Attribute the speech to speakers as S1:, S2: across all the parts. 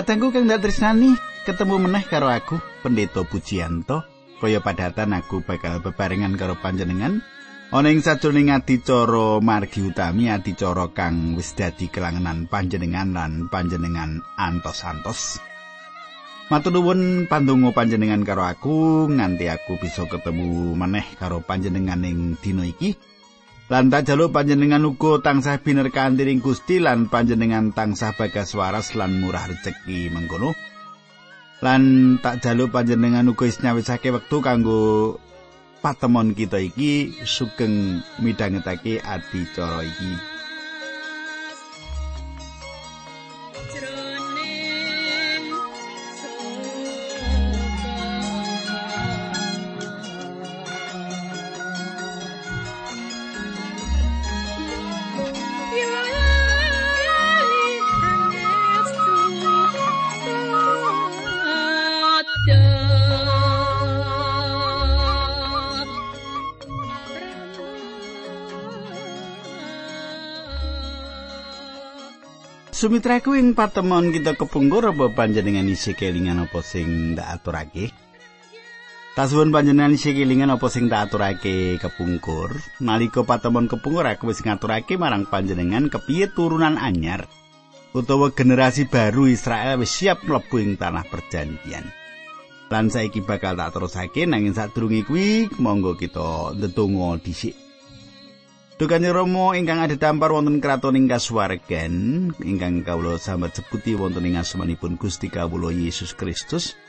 S1: Katengku kang dak tresnani, ketemu meneh karo aku, Pendeta Pujianto. Kaya padatan aku bakal bebarengan karo panjenengan ana ing sajroning adicara margi utami adicara kang wis dadi kelangenan panjenengan lan panjenengan antos-antos. Matur nuwun pandonga panjenengan karo aku nganti aku bisa ketemu meneh karo panjenengan ing dina iki. Lan tak jaluk panjenengan uga tansah biner kanthi Gusti lan panjenengan tansah bagas waras lan murah rezeki mengkono. Lan tak jaluk panjenengan uga is nyawisake wektu kanggo patemon kita iki sugeng midhangetake adicara iki. Sumitraku ing patemon kita kepungkur apa panjenengan isi kelingan apa sing ndak aturake? Tasuwun panjenengan isi kelingan apa sing tak aturake kepungkur? Nalika patemon kepungkur aku wis ngaturake marang panjenengan kepiye turunan anyar utawa generasi baru Israel wis siap mlebu ing tanah perjanjian. Lan saiki bakal tak terusake nanging sadurunge kuwi monggo kita ndedonga dhisik. Dukane Rama ingkang ada dampar wonten kraton ing kasuwargan ingkang kawula sambat sebuti wonten ing asmanipun Gusti kawula Yesus Kristus.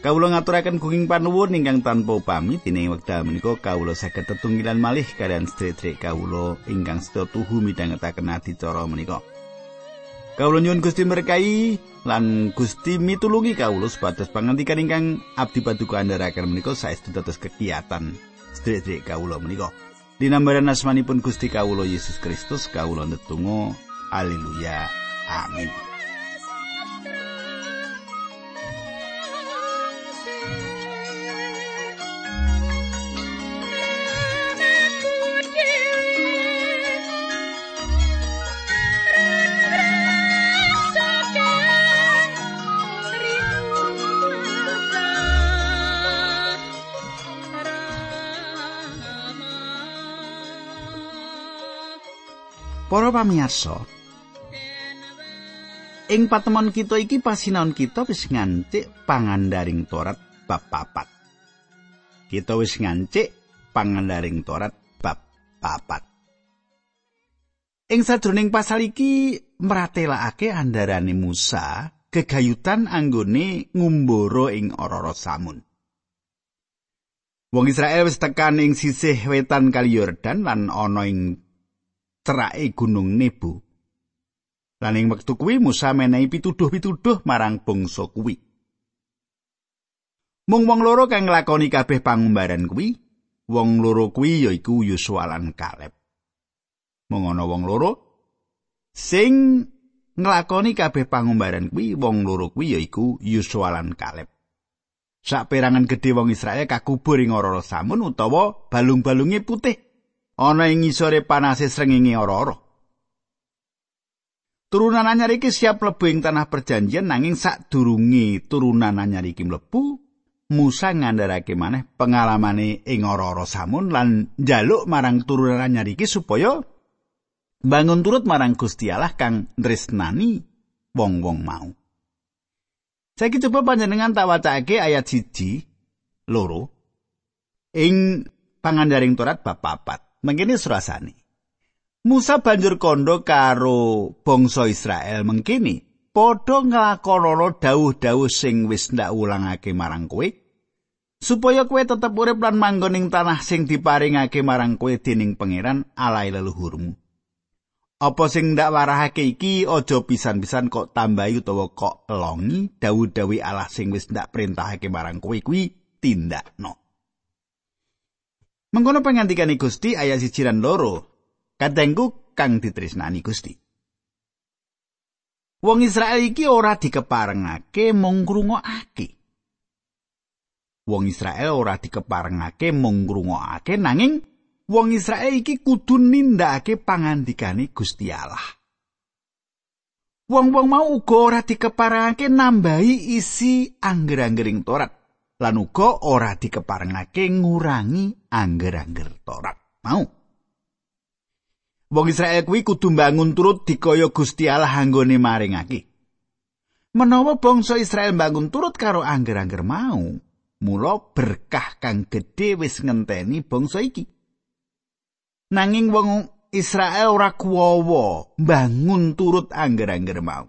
S1: Kawula ngaturaken gunging panuwun ingkang tanpa upami dene wekdal menika kawula saged tetunggilan malih kalian sedherek kawula ingkang sedaya tuhu midhangetaken adicara menika. Kawula nyuwun Gusti berkahi lan Gusti mitulungi kawula supados pangandikan ingkang abdi paduka andharaken menika saestu dados kegiatan sedherek kawula menika. Dinambaran asmanipun Gusti Kawulo Yesus Kristus kawulo netunggal haleluya. Amin Para pamirsa, ing patemon kita iki pasinaon kita wis ngancik pangandaring Torat bab papat. Kita wis ngancik pangandaring Torat bab papat. Ing sajroning pasal iki mratelakake andarane Musa gegayutan anggone ngumbara ing Ororo Samun. Wong Israel wis tekan ing sisih wetan Kali Yordan lan ana ing cerake gunung Nebo. Lan ing wektu kuwi Musa menehi pituduh-pituduh marang bangsa kuwi. Mung wong loro kang nglakoni kabeh pangumbaran kuwi, wong loro kuwi yaiku Yosua lan Kaleb. Mung ana wong loro sing nglakoni kabeh pangumbaran kuwi, wong loro kuwi yaiku Yosua lan Kaleb. Saperangan gedhe wong Israel kakubur ing ora samun utawa balung-balunge putih. Ana ing ngisore panase srengenge ora-ora. Turunan anyar iki siap mlebu ing tanah perjanjian nanging sadurunge turunan anyar iki mlebu, Musa ngandharake maneh pengalamane ing ora-ora samun lan njaluk marang turunan anyar iki supaya bangun turut marang Gusti Allah kang tresnani wong-wong mau. Saiki coba panjenengan tak wacake ayat siji loro ing pangandaring Torat bab papat. Mengkene surasane. Musa banjur kondo karo bangsa Israel mengkini padha nglakonana dawuh-dawuh sing wis ndak ulangake marang kowe supaya kowe tetep urip lan manggon ing tanah sing diparingake marang kowe dening pangeran alai leluhurmu. Apa sing ndak warahake iki aja pisan-pisan kok tambahi utawa kok elongi dawuh-dawuh Allah sing wis ndak perintahake marang kowe kuwi tindakno. Mengkono pengantikaning Gusti ayat siji lan loro. Kadangku kang ditresnani Gusti. Wong Israel iki ora dikeparengake mung ngrungokake. Wong Israel ora dikeparengake mung ngrungokake nanging wong Israel iki kudu nindakake pangandikane Gusti Allah. Wong-wong mau uga ora dikeparengake nambahi isi angger-anggering Torat lan uga ora dikeparengake ngurangi angger-angger Torat. Mau. Wong Israel kuwi kudu bangun turut dikaya Gusti Allah anggone maringake. Menawa bangsa Israel bangun turut karo angger-angger mau, mula berkah kang gedhe wis ngenteni bangsa iki. Nanging wong Israel ora kuwowo bangun turut angger-angger mau.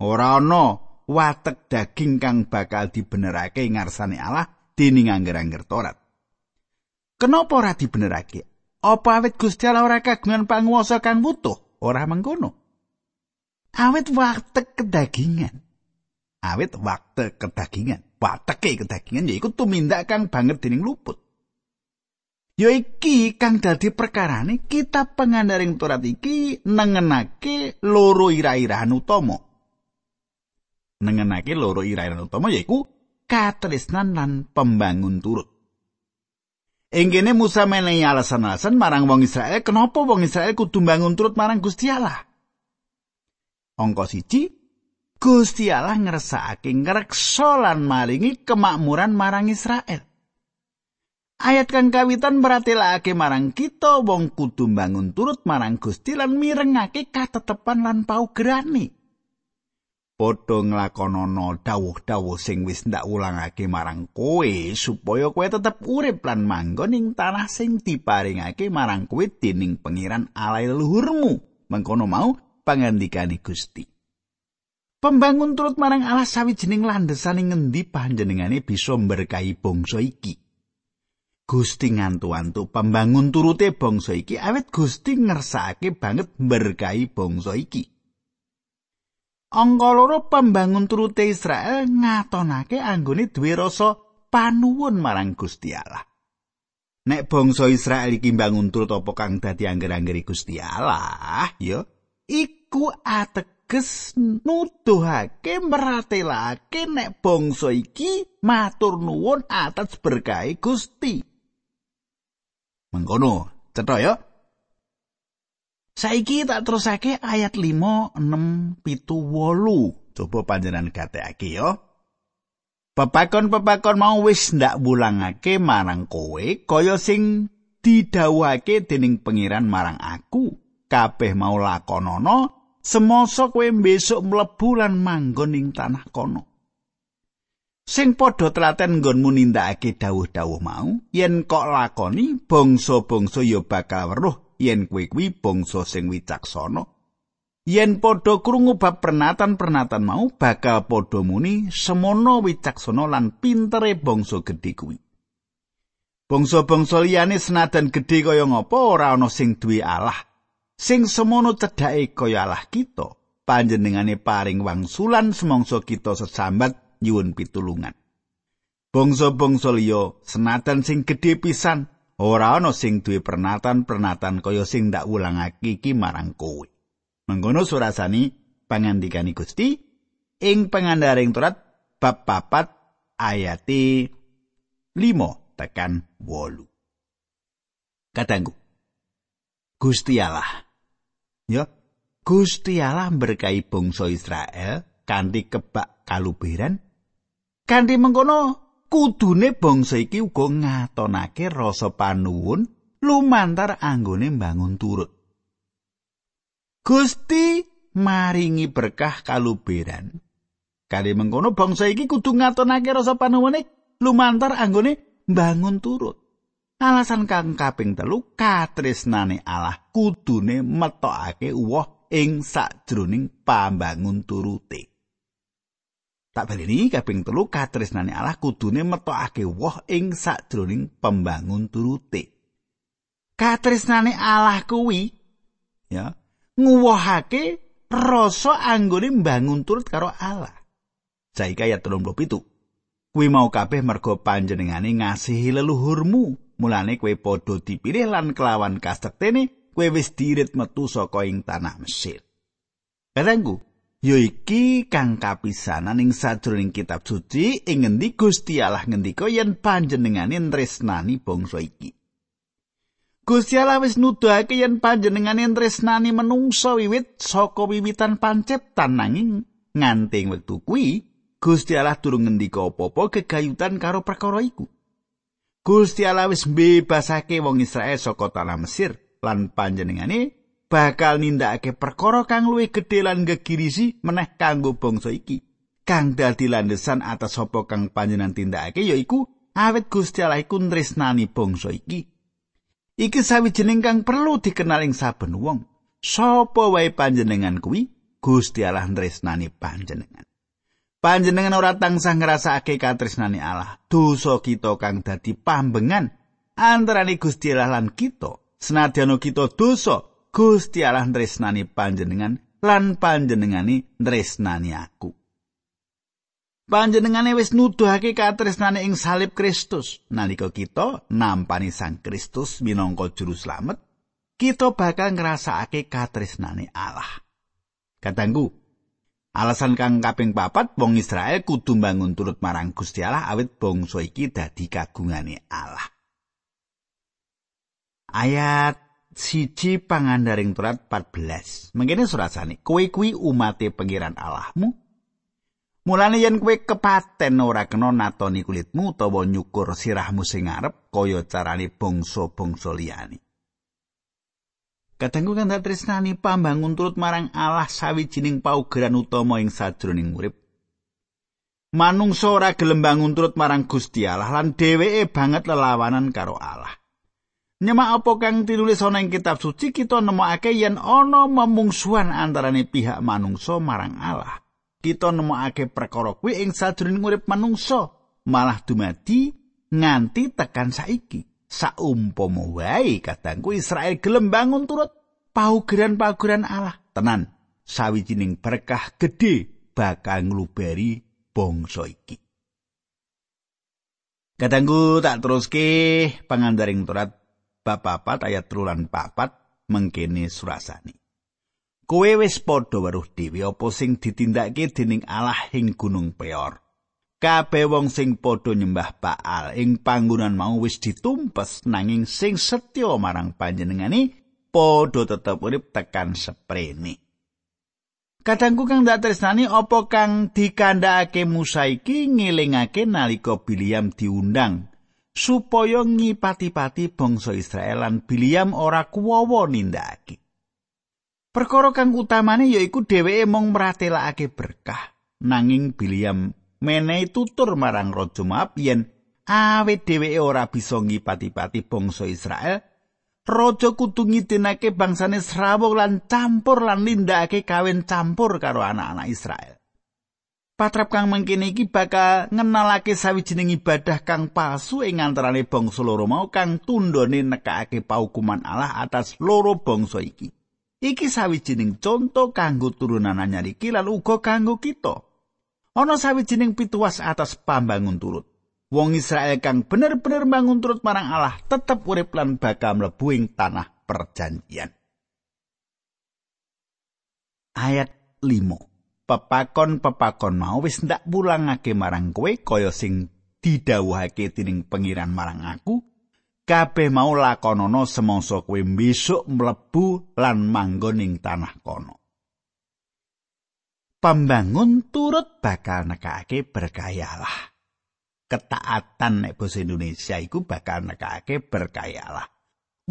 S1: Ora ana watek daging kang bakal dibenerake ngarsane Allah dening angger-angger Torat. Kenapa ora dibenerake? Apa awit Gusti Allah ora kagungan panguwasa kang butuh? Ora mengkono. Awit watek kedagingan. Awit waktu kedagingan. Wateke kedagingan yaiku tumindak kang banget dening luput. Ya iki kang dadi perkarane kita pengandaring Torat iki nengenake loro ira-irahan utama. Nengenake loro ira-irahan utama yaiku katresnan lan pembangun turut. Ing kene Musa menehi alasan-alasan marang wong Israel kenapa wong Israel kudu bangun turut marang Gusti Allah. Angka siji Gusti Allah ngersakake ngreksa lan maringi kemakmuran marang Israel. Ayat kang kawitan meratelake marang kita wong kudu bangun turut marang Gusti lan mirengake katetepan lan paugerane. Padha nglakonana dawuh-dawuh sing wis ndak ulangake marang kowe supaya kowe tetep urip lan manggon ing tanah sing diparingake marang kowe dening pengiran alai leluhurmu. Mengkono mau pangandikane Gusti. Pembangun turut marang Allah sawijining landesan ing ngendi panjenengane bisa berkahi bangsa iki? Gusti ngantu-antu pembangun turute bangsa iki awet Gusti ngersakake banget berkahi bangsa iki Angka loro pembangun turute Israel ngatonake anggone duwe rasa panuwun marang Gusti Allah. Nek bangsa Israel iki bangun turut apa kang dadi angger-anggeri Gusti Allah, ya iku ateges nuduhake meratelake nek bangsa iki matur nuwun atas berkahi Gusti. Mengkono, cetha ya. Saiki tak terusake ayat 5, 6, pitu, wolu. Coba panjenan gateake ya. Pepakon-pepakon mau wis ndak bulangake marang kowe kaya sing didhawuhake dening pengiran marang aku. Kabeh mau lakonono semasa kowe besok mlebu lan manggon ing tanah kono. Sing padha telaten nggonmu nindakake dawuh-dawuh mau, yen kok lakoni bangsa-bangsa ya bakal weruh yen kowe kuwi bangsa sing wicaksana yen padha krungu bab pernatan-pernatan mau bakal padha muni semono wicaksana lan pintere bangsa gedhe kuwi. Bangsa-bangsa liyane senadan gedhe kaya ngapa ora ana sing duwe Allah sing semono cedhake kaya Allah kita panjenengane paring wangsulan semangsa kita sesambat nyuwun pitulungan. Bangsa-bangsa liya senadan sing gedhe pisan ora ana sing duwe pernatan-pernatan kaya sing ndak ulangake iki marang kowe. Mengkono surasani pangandikani Gusti ing pangandaring turat bab papat ayati 5 tekan 8. Katanggu. Gusti Allah. Ya, Gusti Allah berkahi bangsa Israel kanthi kebak kalubiran kanthi mengkono kudune bangsa iki uga ngatonake rasa panuwun lumantar anggone bangun turut. Gusti maringi berkah kaluberan. Kali mengkono bangsa iki kudu ngatonake rasa panuwune lumantar anggone bangun turut. Alasan kang kaping telu katresnane Allah kudune metokake uwoh ing sakjroning pambangun turute. Tak baleni kaping telu katresnane Allah kudune metokake woh ing sakjroning pembangun turute. Katresnane Allah kuwi ya nguwohake rasa anggone mbangun turut karo Allah. Saiki ayat 37. Kuwi mau kabeh mergo panjenengane ngasihi leluhurmu, mulane kowe padha dipilih lan kelawan kasektene kowe wis dirit metu saka ing tanah Mesir. Kadangku, ya iki kang kapisanan ing sajroning kitab suci ing ngendi Gusti Allah ngendika yen panjenengane tresnani bangsa iki. Gusti Allah wis nuduhake yen panjenengane tresnani menungso wiwit saka wiwitan panciptan nanging nganti wektu kuwi Gusti Allah durung ngendika apa-apa gegayutan karo perkara iku. Gusti Allah wis mbebasake wong Israel saka tanah Mesir lan panjenengane bakal nindakake perkara kang luwih gedhe lan gegirisi meneh kanggo bangsa iki. Kang dadi landesan atas sapa kang panjenengan tindakake yaiku awet Gusti Allah iku tresnani bangsa iki. Iki sawijining kang perlu dikenal ing saben wong. Sapa wae panjenengan kuwi Gusti Allah tresnani panjenengan. Panjenengan ora tansah ngrasakake katresnani Allah. Dosa kita kang dadi pambengan antaraning Gusti Allah lan kita. Senadyan kita dosa, Gusti Allah tresnani panjenengan lan panjenengani tresnani aku. Panjenengane wis nuduhake katresnane ing salib Kristus. Nalika kita nampani Sang Kristus minangka juru slamet, kita bakal ngrasakake katresnane Allah. Katanggu, alasan kang kaping papat wong Israel kudu bangun turut marang Gusti Allah awit bangsa iki dadi kagungane Allah. Ayat siji pangandaring turat 14. Mengkene surasane, kowe kuwi umate pengiran Allahmu, Mulane yen kowe kepaten ora kena natoni kulitmu utawa nyukur sirahmu sing ngarep kaya carane bangsa-bangsa liyane. Katengku kan tresnani pambangun turut marang Allah sawijining paugeran utama ing sajroning urip. Manungsa ora gelem bangun turut marang Gusti Allah lan dheweke banget lelawanan karo Allah. Nyemak apa kang tinulis ana ing kitab suci kita nemokake yen ana memungsuhan antarane pihak manungsa marang Allah. kita nemokake perkara kuwi ing sajroning urip manungsa malah dumadi nganti tekan saiki. Saumpama wae kadangku Israel gelem bangun turut paugeran-paugeran Allah. Tenan sawijining berkah gedhe bakal ngluberi bangsa iki. Kadangku tak teruske pangandaring turat bab 4 ayat 3 lan 4 mengkene surasani. kowe wis padha weruh dhewe apa sing ditindakake dening Allah ing Gunung Peor. Kabeh wong sing padha nyembah Baal ing panggonan mau wis ditumpes nanging sing setya marang panjenengane padha tetep urip tekan seprene. Kadangku kang dak tresnani apa kang dikandhakake Musa iki ngelingake nalika Biliam diundang supaya ngipati-pati bangsa Israel lan Biliam ora kuwawa nindakake. Perkara kang utamane yaiku dheweke mung mratelakake berkah nanging Biliam menehi tutur marang Raja Moab yen awet dheweke ora bisa ngipati-pati bangsa Israel Raja kudu ngidinake bangsane Srawung lan campur lan nindakake kawin campur karo anak-anak Israel. Patrap kang mengkene iki bakal ngenalake sawijining ibadah kang palsu ing antarané bangsa loro mau kang tundone nekake paukuman Allah atas loro bangsa iki. Iki sawijining conto kanggo turunan anyar iki lan uga kanggo kita. Ana sawijining pituas atas pambangun turut. Wong Israel kang bener-bener bangun turut marang Allah tetep urip lan bakal mlebu ing tanah perjanjian. Ayat 5. Pepakon-pepakon mau wis ndak pulangake marang kowe kaya sing didhawuhake dening pengiran marang aku kabeh mau lakonono semangsa kowe besok mlebu lan manggon ing tanah kono. Pembangun turut bakal nekake berkayalah. Ketaatan nek basa Indonesia iku bakal nekake berkayalah.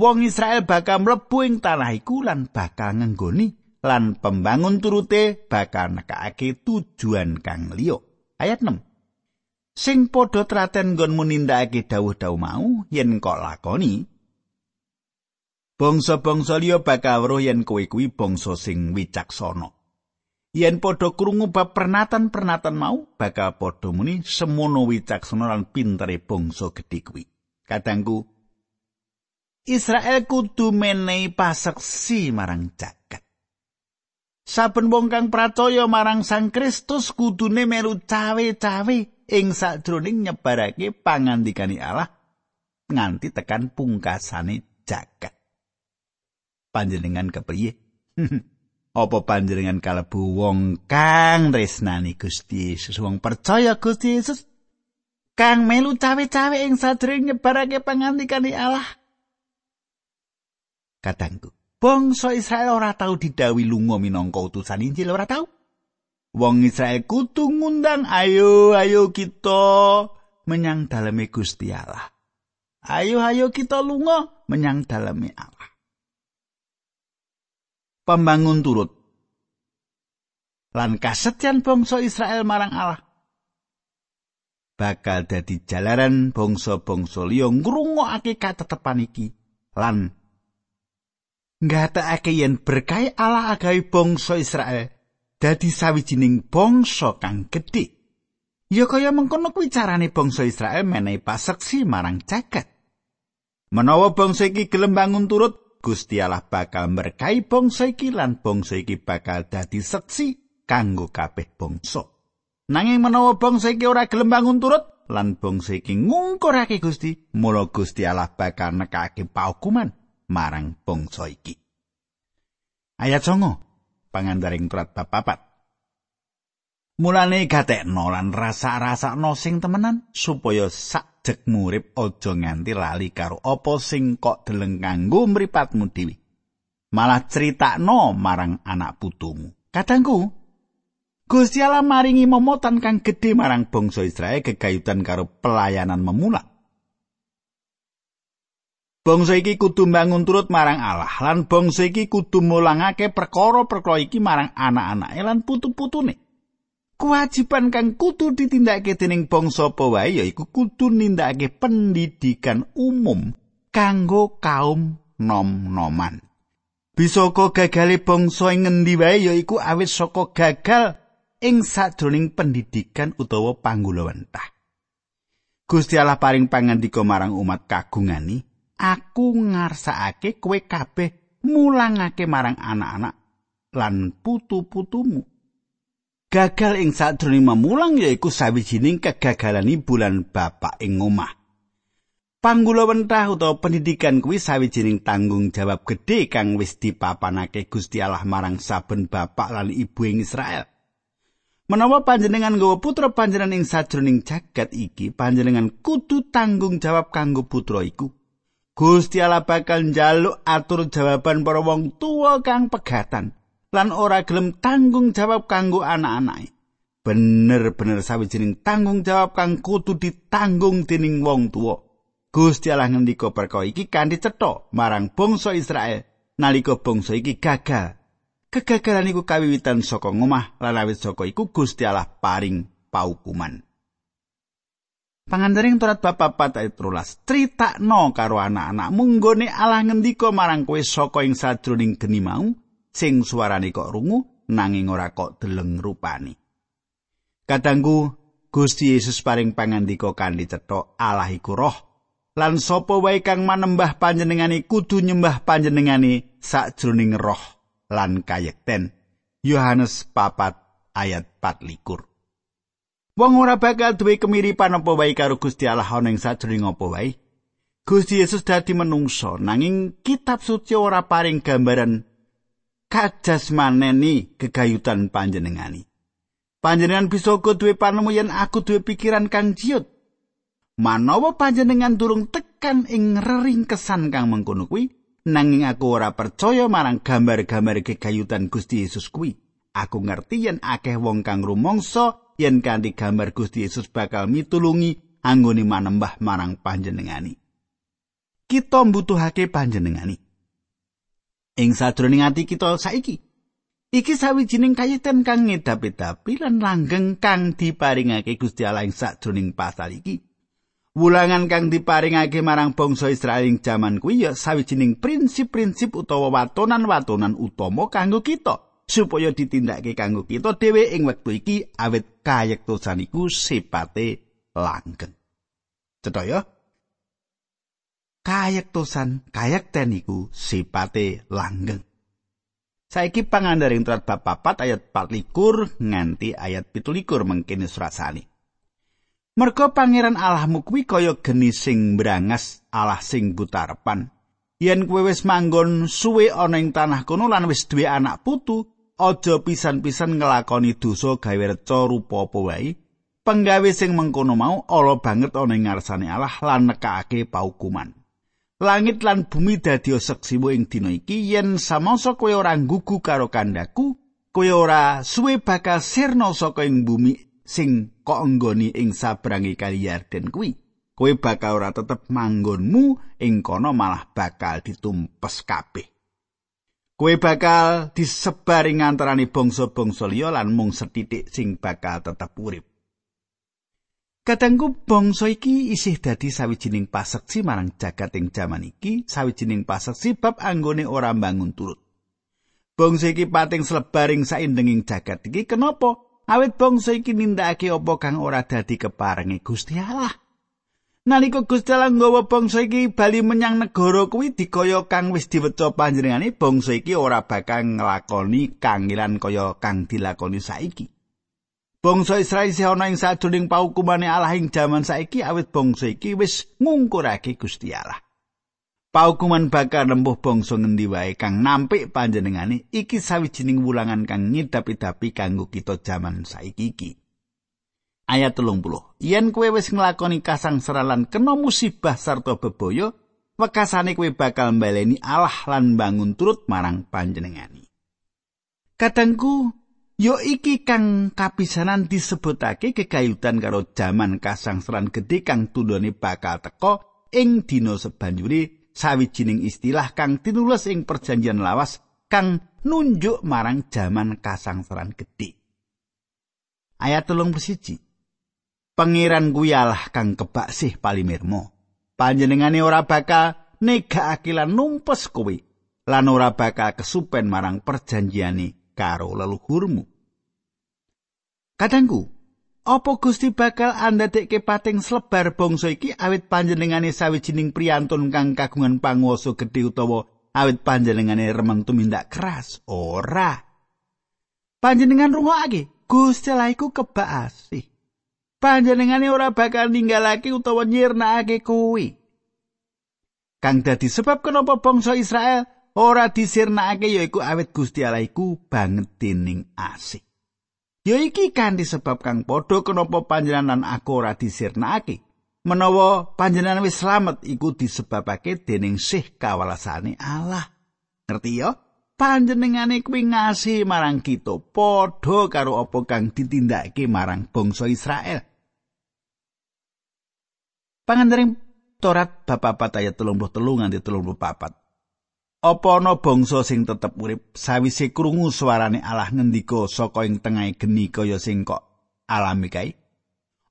S1: Wong Israel bakal mlebu ing tanah iku lan bakal ngenggoni lan pembangun turute bakal nekake tujuan kang liya. Ayat 6. sing padha traten nggonmu nindakake dawuh-dawuh mau yen kok lakoni bangsa-bangsa liya bakal weruh yen kowe kuwi bangsa sing wicaksana yen padha krungu bab pernatan-pernatan mau bakal padha muni semono wicaksana lan pintere bangsa gedhe kuwi kadangku Israel kudu menehi paseksi marang jagat Saben wong kang percaya marang Sang Kristus kudune melu cawe-cawe ing sadroning nyebarake pangandikani Allah nganti tekan pungkasane jagat. Panjenengan kepriye? Apa panjenengan kalebu wong kang tresnani Gusti Yesus, wong percaya Gusti Yesus? Kang melu cawe-cawe ing sadroning nyebarake pangandikani Allah? Kadangku, bangsa Israel ora tau didawi lunga minangka utusan Injil ora tau. Wong Israel kudu ngundang ayo ayo kita menyang daleme Gusti Allah. Ayo ayo kita lunga menyang daleme Allah. Pembangun turut lan kasetyan bangsa Israel marang Allah bakal dadi jalaran bangsa-bangsa liya ngrungokake katetepan iki lan nggatekake yen berkah Allah agawe bangsa Israel dadi sawijining bangsa kang gedhe. Ya kaya mengkono kuwi carane bangsa Israel menehi paseksi marang jagat. Menawa bangsa iki gelem bangun turut, Gusti Allah bakal berkahi bangsa iki lan bangsa iki bakal dadi seksi kanggo kabeh bangsa. Nanging menawa bangsa iki ora gelem bangun turut lan bangsa iki ngungkurake Gusti, mula Gusti Allah bakal nekake paukuman marang bangsa iki. Ayat 9 pangandaring bab papat. Mulane gatekno lan rasa-rasakno sing temenan supaya sak jek murip aja nganti lali karo apa sing kok deleng kanggo mripatmu dhewe. Malah critakno marang anak putumu. Kadangku, Gusti Allah maringi momotan kang gedhe marang bangsa Israel gegayutan karo pelayanan memulak. Bangsa iki kudu mbangun turut marang Allah lan bangsa iki kudu mulangake perkara-perkara iki marang anak-anake lan putu-putune. Kewajiban kang kudu ditindakake dening bangsa apa wae yaiku kudu nindakake pendidikan umum kanggo kaum nom-noman. Bisa kok gagale bangsa ing ngendi wae yaiku awit saka gagal ing sajroning pendidikan utawa panggulawentah. Gusti Allah paring pangandika marang umat kagungani, aku ngarsakake kowe kabeh mulangake marang anak-anak lan putu-putumu. Gagal ing sajroning memulang yaiku sawijining kegagalan bulan bapak ing omah. Panggulawentah utawa pendidikan kuwi sawijining tanggung jawab gedhe kang wis dipapanake Gusti Allah marang saben bapak lan ibu ing Israel. Menawa panjenengan nggawa putra panjenengan ing sajroning jagat iki, panjenengan kudu tanggung jawab kanggo putra iku. Gusti Allah bakal njaluk atur jawaban para wong tua kang pegatan lan ora gelem tanggung jawab kanggo anak-anake. Bener-bener sawijining tanggung jawab kang kudu ditanggung dening wong tua. Gusti Allah ngendika perkara iki kanthi cetha marang bangsa Israel nalika bangsa iki gagal Kegagalan iku kawiwitan saka ngomah lan awit saka iku Gusti Allah paring paukuman. Pangandaring turat bab 4 ayat 13, critakno karo anak-anak munggone Allah ngendika marang kowe saka ing sajroning geni mau sing suarane kok rungu nanging ora kok deleng rupane. Kadangku Gusti Yesus paring pangandika kanthi cetha Allah iku roh lan sapa wae kang manembah panjenengane kudu nyembah panjenengane sajroning roh lan kayekten. Yohanes papat ayat 4 likur. Wong ora bakal duwe kemiripan apa wae karo Gusti Allah ana ing sajroning apa wae. Gusti Yesus dadi menungso nanging kitab suci ora paring gambaran kajasmaneni kegayutan panjenengani. Panjenengan bisa duwe panemu yen aku duwe pikiran kang ciut. Manawa panjenengan durung tekan ing reringkesan kang mengkono kuwi, nanging aku ora percaya marang gambar-gambar kegayutan Gusti Yesus kuwi. Aku ngerti yen akeh wong kang rumangsa yen kanthi gambar Gusti Yesus bakal mitulungi anggone manembah marang panjenengani. Kita mbutuhake panjenengani. Ing sadroning ati kita saiki, iki sawijining kayiten kang ngedap-edapi lan langgeng kang diparingake Gusti Allah ing sadroning pasal iki. Wulangan kang diparingake marang bangsa Israel ing jaman kuwi ya sawijining prinsip-prinsip utawa watonan-watonan utama kanggo kita supaya ditindakake kanggo kita dhewe ing wektu iki awit kayektosan iku sipate langgeng. Cetha ya? Kayektosan, kayekten iku sipate langgeng. Saiki pangandaring turat bab 4 ayat 4 nganti ayat 17 mengkene surasane. Merga pangeran Allahmu kuwi kaya geni sing brangas Allah sing butarepan. Yen kowe wis manggon suwe ana ing tanah kono lan wis duwe anak putu, aja pisan-pisan nglakoni dosa gawe reca rupa apa wae. Penggawe sing mengkono mau ala banget ana ing ngarsane Allah lan nekake paukuman. Langit lan bumi dadi seksimu ing dina iki yen samangsa kowe ora nggugu karo kandaku, kowe ora suwe bakal sirna saka ing bumi sing kok enggoni ing sabrangi kali Yarden kuwi. Kowe bakal ora tetep manggonmu ing kono malah bakal ditumpes kabeh. Kowe bakal disebar ing antaraning bangsa-bangsa liya lan mung setitik sing bakal tetep urip. Kadangku bangsa iki isih dadi sawijining paseksi marang jagat ing jaman iki, sawijining paseksi bab anggone ora bangun turut. Bangsa iki pating slebaring saindenging jagat iki kenapa? Awit bangsa iki nindakake apa kang ora dadi keparengi Gusti Allah. Nalika Gusti Allah nggawa bangsa iki bali menyang negara kuwi dikaya kang wis diweca panjenengane bangsa iki ora bakal nglakoni kangilan kaya kang dilakoni saiki. Bangsa Israel isih ana ing sajroning paukumane Allah ing jaman saiki awit bangsa iki wis ngungkurake Gusti Allah. Paukuman bakal nempuh bangsa ngendi wae kang nampik panjenengane iki sawijining wulangan kang ngidapi-dapi kanggo kita jaman saiki iki. Ayat 30. Yen kowe wis nglakoni kasangsaran lan kena musibah sarta bebaya, wekasane kowe bakal mbaleni Allah lan bangun turut marang panjenengane. Kadangku Yo iki kang kapisanan disebutake kekayutan karo jaman kasangsaran gedhe kang tundone bakal teka ing dina sebanjuri sawijining istilah kang tinulis ing perjanjian lawas kang nunjuk marang jaman kasangsaran gedhe. Ayat telung persiji. Pangeran kuwi Allah kang kebak sih palimirmo. Panjenengane ora bakal negakake lan numpes kowe lan ora bakal kesupen marang perjanjiane karo leluhurmu. Kadangku, apa Gusti bakal andadekke pating slebar bangsa iki awit panjenengane sawijining priyantun kang kagungan panguwasa gedhe utawa awit panjenengane remen tumindak keras? Ora. Panjenengan rungokake, Gusti Allah iku kebak asih. Panjenengane ora bakal ninggalake utawa nyirnakake kuwi. Kang dadi sebab kenapa bangsa Israel ora disirnakake yaiku awit Gusti Allah iku banget dening asih. Ya iki kan disebab kang padha kenapa panjenengan aku ora disirnakake. Menawa panjenengan wis slamet iku disebabake dening sih kawalasane Allah. Ngerti ya? Panjenengane kuwi ngasih marang kita padha karo apa kang ditindakake marang bangsa Israel. Pangandaring Torat 4 ayat 33 nganti 34. Apa ana bangsa sing tetep urip sawise krungu suarane Allah ngendika saka ing tengahing geni kaya sing kok alami kae?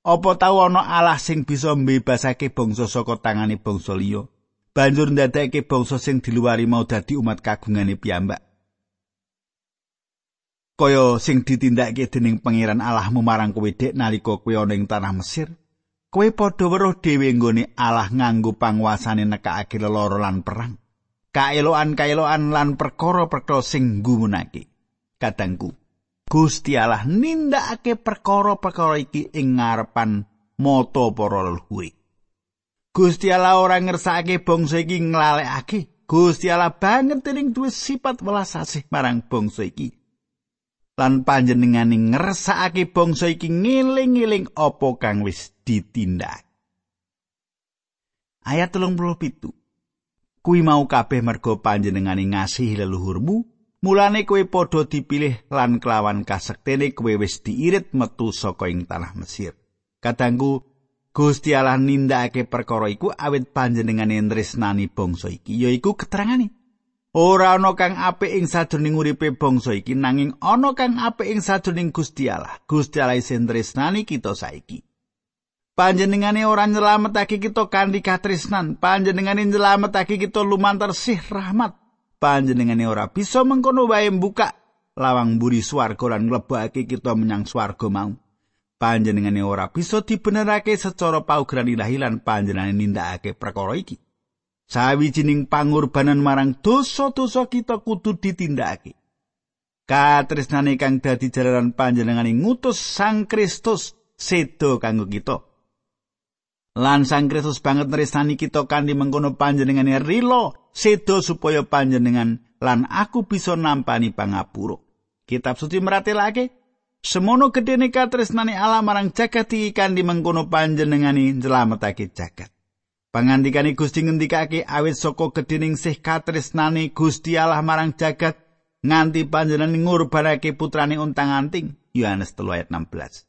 S1: Apa tau ana Allah sing bisa mbebasake bangsa saka tangane bangsa liya? Banjur ndadekake bangsa sing diluwari mau dadi umat kagungane piyambak. Kaya sing ditindakake dening pangeran Allahmu marang kowe dek nalika kowe ana ing tanah Mesir, kowe padha weruh dhewe nggone Allah nganggo panguasane nekakake lara lan perang. kaeloan-kaeloan lan perkara-perkara sing gumunake. Kadangku, Gusti Allah nindakake perkara-perkara iki ing ngarepan mata para leluhur. Gusti Allah ora ngersakake bangsa iki nglalekake. Gusti Allah banget dening duwe sifat welas asih marang bangsa iki. Lan panjenengane ngersakake bangsa iki ngiling-iling apa kang wis ditindak. Ayat 37. kuwi mau kabeh merga panjenengane ngasihi leluhurmu mulane kowe padha dipilih lan kelawan kasektene kowe wis diirit metu saka ing tanah Mesir kadangku Gusti Allah nindakake perkara iku awit panjenengane tresnani bangsa iki yaiku keterangane ora ana kang apik ing sajroning uripe bangsa iki nanging ana kang apik ing sajroning Gusti Allah Gusti Allah sing tresnani kita saiki Panjenengane ora nyelametake kita kanthi katresnan, panjenengane nyelametake kita lumantar sih rahmat. Panjenengane ora bisa mengkono wae buka lawang buri swarga lan mlebake kita menyang swarga mau. Panjenengane ora bisa dibenerake secara paugeran ilahi lan panjenengane nindakake perkara iki. Sawijining pangorbanan marang dosa-dosa kita kudu ditindakake. Katresnane kang dadi jalaran panjenengane ngutus Sang Kristus sedo kanggo kita. Lan Sang Kristus banget nresani kita kanthi mengkono panjenengane rilo sedo supaya panjenengan lan aku bisa nampani pangapura. Kitab suci meratelake semono gedene katresnane Allah marang jagat iki kanthi mengkono panjenengane njlametake jagat. Pangandikane Gusti ngendikake awit saka gedhening sih katresnane Gusti Allah marang jagat nganti panjenengan ngurbanake putrane untang-anting Yohanes 3 ayat 16.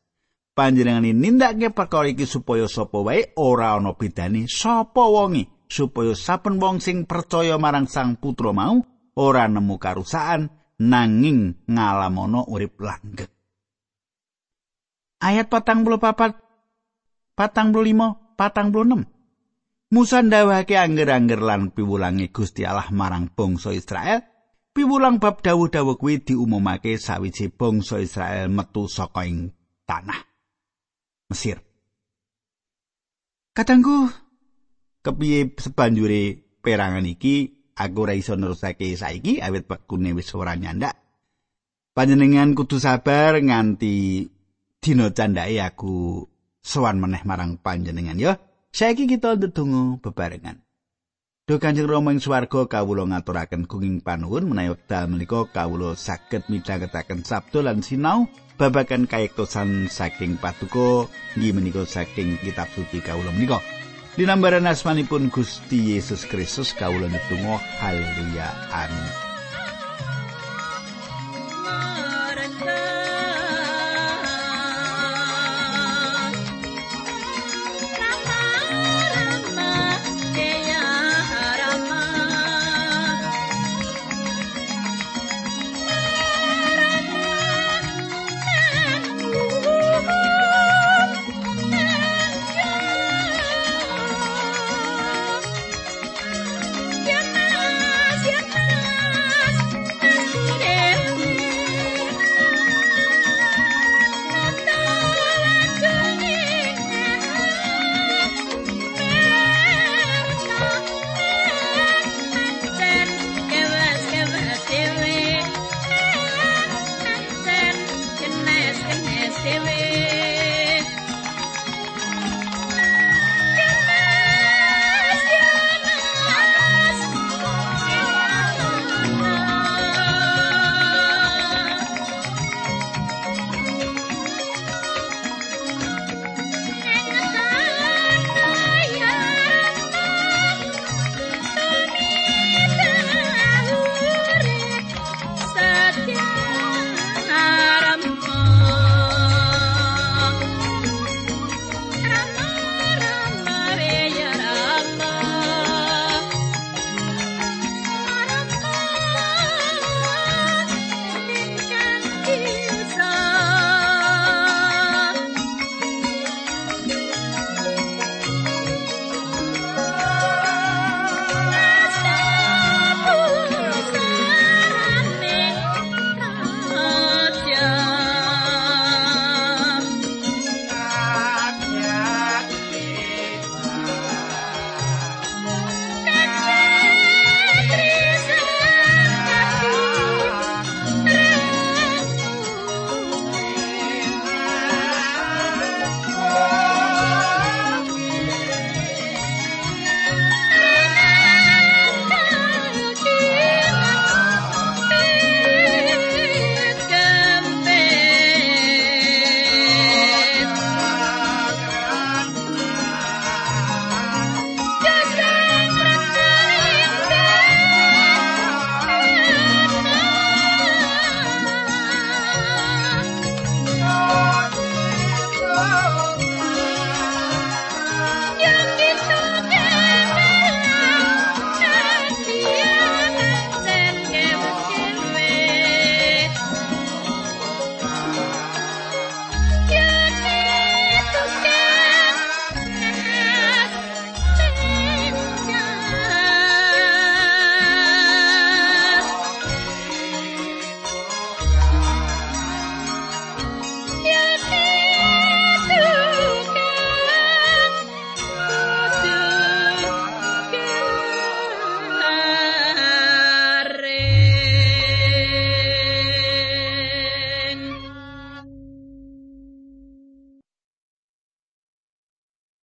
S1: Panjenengan nindakake perkara iki supaya sapa wae ora ana bedane sapa wonge supaya saben wong sing percaya marang Sang Putra mau ora nemu karusakan nanging ngalamono urip langgeng. Ayat 44 45 46 Musa ndawake angger-angger lan piwulange Gusti Allah marang bangsa Israel. Piwulang bab dawuh-dawuh kuwi diumumake sawise bangsa Israel metu saka ing tanah Mesir. Katanggu kepiye sebanjure perangan iki aku ora iso nerusake saiki awit wektune wis ora nyandak. Panjenengan kudu sabar nganti dina candhake aku sowan meneh marang panjenengan ya. Saiki kita ndedonga bebarengan. Duh Kanjeng Rama ing swarga kawula ngaturaken gunging panuwun menawi wekdal menika kawula saged midhangetaken sabda lan sinau babagan kayektosan saking patuko nggih menika saking kitab suci kawula menika. Dinambaran asmanipun Gusti Yesus Kristus kawula ndedonga haleluya amin.